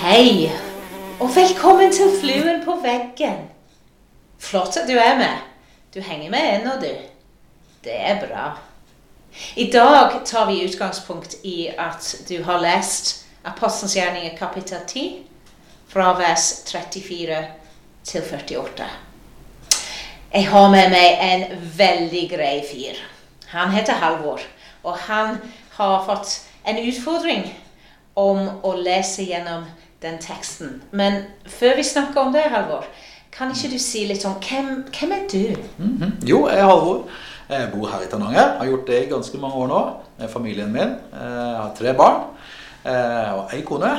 Hei, og velkommen til Fluen på veggen. Flott at du er med. Du henger med ennå, du. Det er bra. I dag tar vi utgangspunkt i at du har lest Apostelens gjerninger kapittel 10, fra vers 34 til 48. Jeg har med meg en veldig grei fyr. Han heter Halvor, og han har fått en utfordring om å lese gjennom den teksten. Men før vi snakker om det, Halvor, kan ikke du si litt om hvem, hvem er du? Mhm. Jo, jeg er Halvor. Jeg bor her i Tananger. Har gjort det i ganske mange år nå med familien min. Jeg har tre barn eh, og ei kone.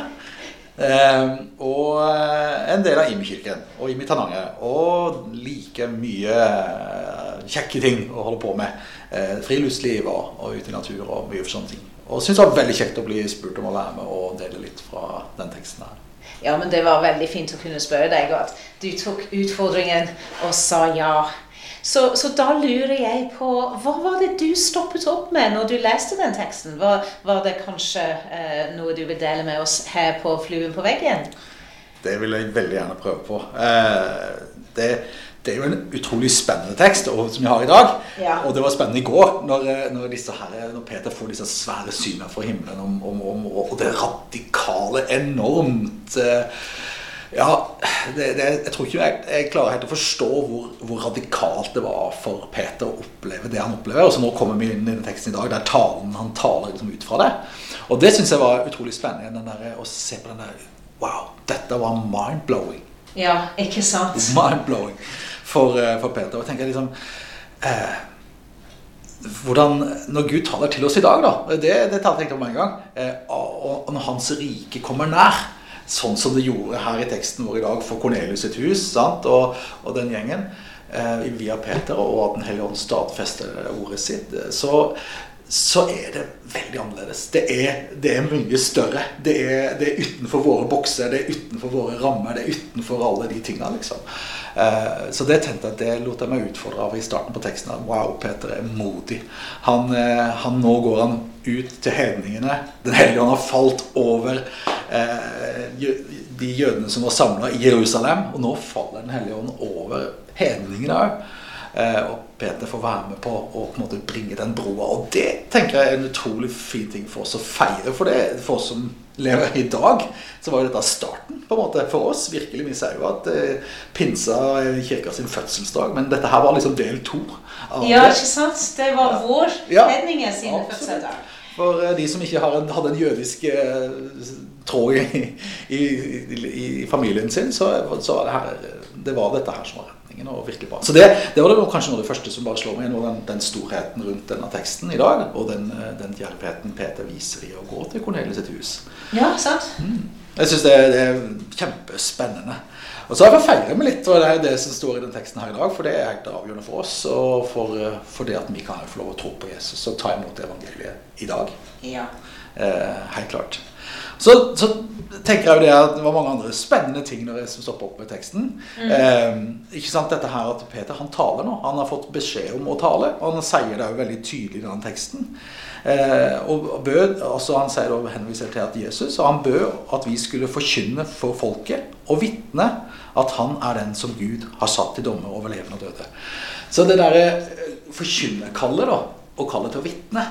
Eh, og eh, en del av Imi-kirken og Imi Tananger. Og like mye kjekke ting å holde på med. Friluftsliv og, og ute i natur og mye for sånne ting. Og syns det var veldig kjekt å bli spurt om å være med og dele litt fra den teksten her. Ja, men det var veldig fint å kunne spørre deg, og at du tok utfordringen og sa ja. Så, så, da lurer jeg på Hva var det du stoppet opp med når du leste den teksten? Var, var det kanskje eh, noe du vil dele med oss her på Fluen på veggen? Det vil jeg veldig gjerne prøve på. Eh, det, det, er jo en utrolig spennende tekst som vi har i dag. Ja. Og det var spennende i går når, eh, når, her, når Peter får disse svære synene fra himmelen om, om, om, og det radikale, enormt eh, ja, det, det, jeg tror ikke jeg, jeg, klarer helt å forstå hvor, hvor, radikalt det var for Peter å oppleve det han opplever. Og så nå kommer vi inn i denne teksten i dag, der talen, han taler liksom ut fra det. Og det syns jeg var utrolig spennende der, å se på den der Wow, dette var mind-blowing. Ja, ikke sant? Mind-blowing for, eh, for, Peter. Og tenker jeg liksom eh, hvordan, Når Gud taler til oss i dag, da Det, det talte jeg om en gang. Eh, og, og når Hans rike kommer nær sånn som det gjorde her i teksten vår i dag for Kornelius sitt hus og, og, den gjengen, eh, via Peter, og at Den hellige ånd stadfester ordet sitt, eh, så, så er det veldig annerledes. Det er, det er mye større. Det er, det er, utenfor våre bokser, det er utenfor våre rammer, det er utenfor alle de tingene. liksom. Uh, så det tenkte jeg, det lot jeg meg utfordre av i starten på teksten. Wow, Peter er modig. Han, uh, han Nå går han ut til hedningene. Den hellige ånd har falt over uh, de jødene som var samla i Jerusalem. Og nå faller Den hellige ånd over hedningene òg. Eh, og Peter får være med på å på en måte bringe den broa. Og det tenker jeg er en utrolig fin ting for oss å feire. For det for oss som lever i dag, så var jo dette starten på en måte for oss. Virkelig, Vi sier jo at eh, pinsa er kirka sin fødselsdag, men dette her var liksom del to. ja, ikke sant? Det var ja. vår ja, hedninger sine fødselsdag. For eh, de som ikke en, hadde en jødisk eh, tråd i, i, i, familien sin, så, så var det, her, det var dette her som var retningen. og virkelig bra. Så det, det var det kanskje noe av det første som bare slår meg, den, den storheten rundt denne teksten i dag. Og den, eh, den djervheten Peter viser i å gå til Cornelius sitt hus. Ja, sant. Mm. Jeg syns det, det, er kjempespennende. Og så har jeg feiret meg litt, og det er det som står i den teksten her i dag. For det er helt avgjørende for oss, og for, for det at vi kan få lov å tro på Jesus og ta imot evangeliet i dag. Ja. Eh, helt klart. Så, så, tenker jeg jo det at det var mange andre spennende ting når jeg stopper opp med teksten. Mm. Eh, ikke sant, dette her at Peter han taler nå. Han har fått beskjed om å tale. Og han sier det jo veldig tydelig i den teksten. Eh, og bød, altså Han sier og henviser til at Jesus og han bød at vi skulle forkynne for folket og vitne at han er den som Gud har satt til dommer over levende og døde. Så det derre eh, forkynnerkallet, da, og kallet til å vitne,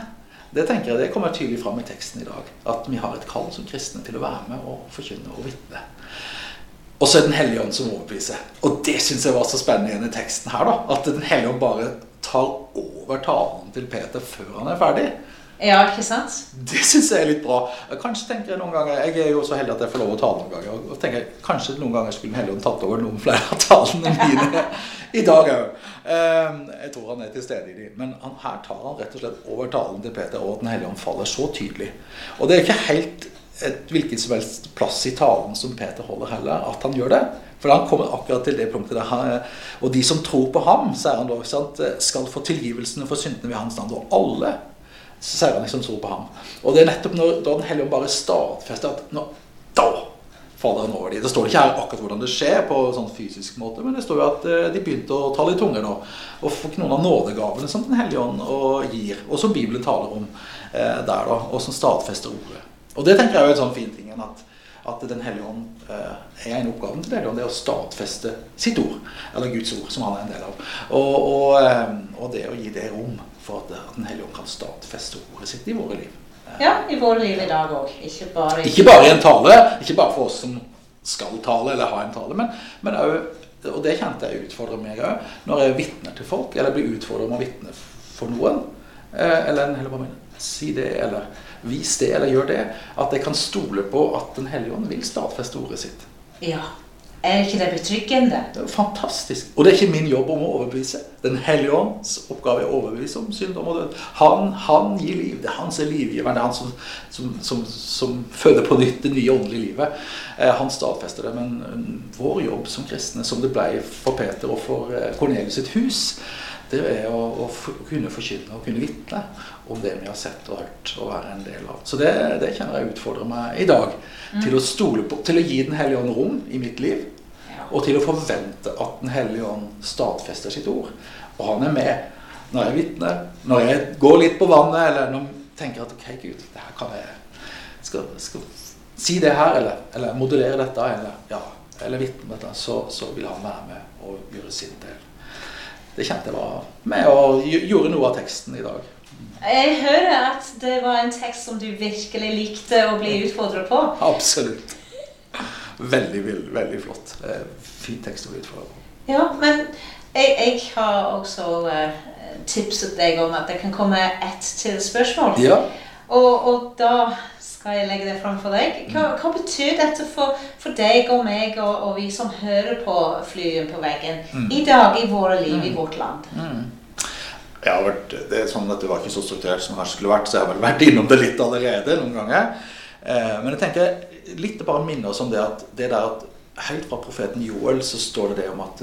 det tenker jeg, det kommer tydelig fram i teksten i dag. At vi har et kall som kristne til å være med og forkynne og vitne. Og så er Den hellige ånd som overbeviser. Og det syns jeg var så spennende igjen i teksten her. da, At Den hellige ånd bare tar over talen til Peter før han er ferdig. Ja, ikke sant? Det syns jeg er litt bra. Kanskje tenker Jeg noen ganger, jeg er jo så heldig at jeg får lov å tale noen ganger. og tenker Kanskje noen ganger skulle Helligånd tatt over noen flere av talene mine i dag òg. Ehm, jeg tror han er til stede i dem. Men han, her tar han rett og slett over talen til Peter, og Den hellige ånd faller så tydelig. Og det er ikke helt et hvilken som helst plass i talen som Peter holder heller, at han gjør det. For han kommer akkurat til det punktet der han, Og de som tror på ham, sier han da, skal få tilgivelsene for syndene ved hans navn. Og alle sier han liksom tror på ham. Og det er nettopp når da Den hellige ånd bare stadfester at nå, da faller han over dem. Det står ikke her akkurat hvordan det skjer, på sånn fysisk måte, men det står jo at eh, de begynte å tale i tunger nå. Og fikk noen av nådegavene som Den hellige ånd gir, og som Bibelen taler om. eh, der, da, og som stadfester ordet. Og det tenker jeg er en sånn fin ting at, at Den hellige ånd eh, er en oppgave til Den hellige ånd, det er å stadfeste sitt ord, eller Guds ord, som han er en del av. Og, og, eh, og det å gi det rom for at Den hellige ånd kan stadfeste ordet sitt i våre liv. Ja, i våre liv i dag òg. Ikke bare i Ikke bare i en tale, ikke bare for oss som skal tale eller ha en tale, men, men også, og det kjente jeg utfordrer meg òg, når jeg vitner til folk, eller blir utfordret om å vitne for noen. eh, Eller en heller bare si det, eller vis det, eller gjør det. At jeg kan stole på at Den hellige ånd vil stadfeste ordet sitt. Ja. Er ikke det betryggende? Det er fantastisk. Og det er ikke min jobb om å overbevise. Den hellige ånds oppgave er å overbevise om sykdom og død. Han, han gir liv. Det er han som er livgiveren. Det er han som, som, som, som føder på nytt det nye åndelige livet. Eh, han stadfester det. Men eh, vår jobb som kristne, som det ble for Peter og for eh, Kornelius sitt hus, det er å, å kunne forkynne og kunne vitne om det vi har sett og hørt og være en del av. Så det, det kjenner jeg utfordrer meg i dag. Til å stole på, til å gi Den hellige ånd rom i mitt liv. Ja. Og til å forvente at Den hellige ånd stadfester sitt ord. Og han er med når jeg vitner, når jeg går litt på vannet, eller når jeg tenker at ok, Gud, det her kan jeg skal, skal si det her, eller, eller modellere dette, eller, ja, eller vitne dette, så, så vil han være med og gjøre sin del. Det kjente jeg var med og gj- gjorde noe av teksten i dag. Jeg hører at det var en tekst som du virkelig likte å bli utfordret på. Absolutt. Veldig, veldig, veldig flott. Eh, Fin tekst å bli utfordra på. Ja, men jeg, jeg har også eh, tipset deg om at det kan komme ett til spørsmål. Ja. Og, og da skal jeg legge det fram for deg. Hva, hva betyr dette for, for deg og meg og, og vi som hører på flyet på veggen i dag i våre liv i vårt land? Jeg har vært, det er sånn at det var ikke så strukturert som det skulle vært, så jeg har vel vært innom det litt allerede noen ganger. Eh, men jeg tenker litt bare minne oss om det at det der at helt fra profeten Joel så står det det om at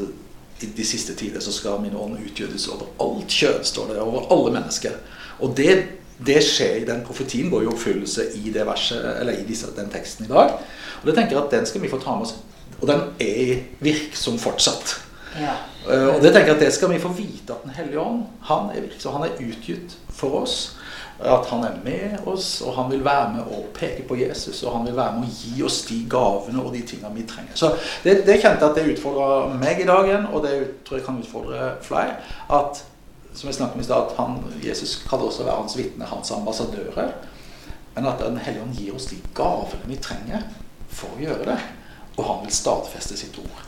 i de siste tider så skal min ånd utgjøres over alt kjød, står det, over alle mennesker. Og det, det skjer, den profetien går i oppfyllelse i det verset, eller i disse, den teksten i dag. Og det tenker jeg at den skal vi få ta med oss, og den er virksom fortsatt. Ja. Eh, Og det tenker jeg at det skal vi få vite at Den hellige ånd han er virksom. Han er utgitt for oss. At han er med oss, og han vil være med og peke på Jesus. Og han vil være med å gi oss de gavene og de tingene vi trenger. Så det, det kjente jeg at det utfordra meg i dag igjen, og det tror jeg kan utfordre flere. At som jeg snakket om i stad, at han, Jesus kaller oss å være hans vitne, hans ambassadører. Men at Den hellige ånd gir oss de gavene vi trenger for å gjøre det. Og han vil stadfeste sitt ord.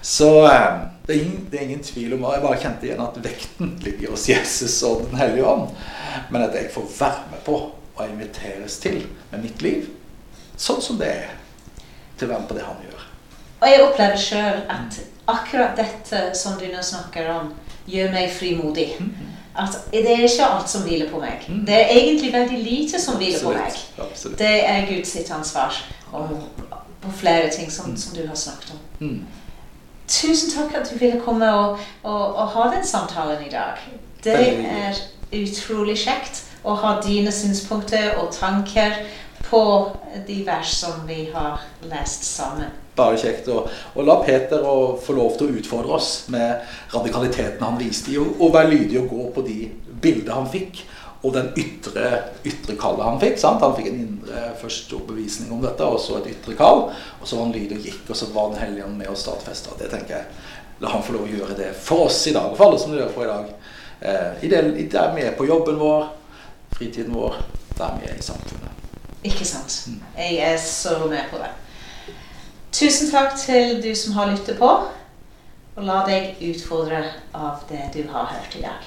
Så eh, det, er ingen, det er ingen tvil om Jeg bare kjente igjen at vekten ligger hos Jesus og Den hellige ånd. Men at jeg får være med på og inviteres til med mitt liv sånn som det er. Til å være med på det han gjør. Og jeg opplever sjøl at akkurat dette som du nå snakker om, gjør meg frimodig. At det er ikke alt som hviler på meg. Det er egentlig veldig lite som hviler på meg. Absolutt. Det er Guds ansvar og på flere ting som, som du har snakket om. Mm. Tusen takk at du ville komme og, og, og ha den samtalen i dag. Det er utrolig kjekt å ha dine synspunkter og tanker på de vers som vi har lest sammen. Bare kjekt å, la Peter få lov til å utfordre oss med radikaliteten han viste i, og, og være lydig og gå på de bildene han fikk, og den ytre, ytre kallet han fikk. sant? Han fikk en indre først overbevisning om dette, og så et ytre kall. Og så var han lydig og gikk, og så var Den hellige ånd med og stadfesta. Det tenker jeg. La han få lov å gjøre det for oss i dag, for alle som gjør for i dag. Eh, i det, i der vi er på jobben vår, fritiden vår, der vi er i samfunnet. Ikke sant? Jeg er så med på det. Tusen takk til du som har lyttet på. Og la deg utfordre av det du har hørt i dag.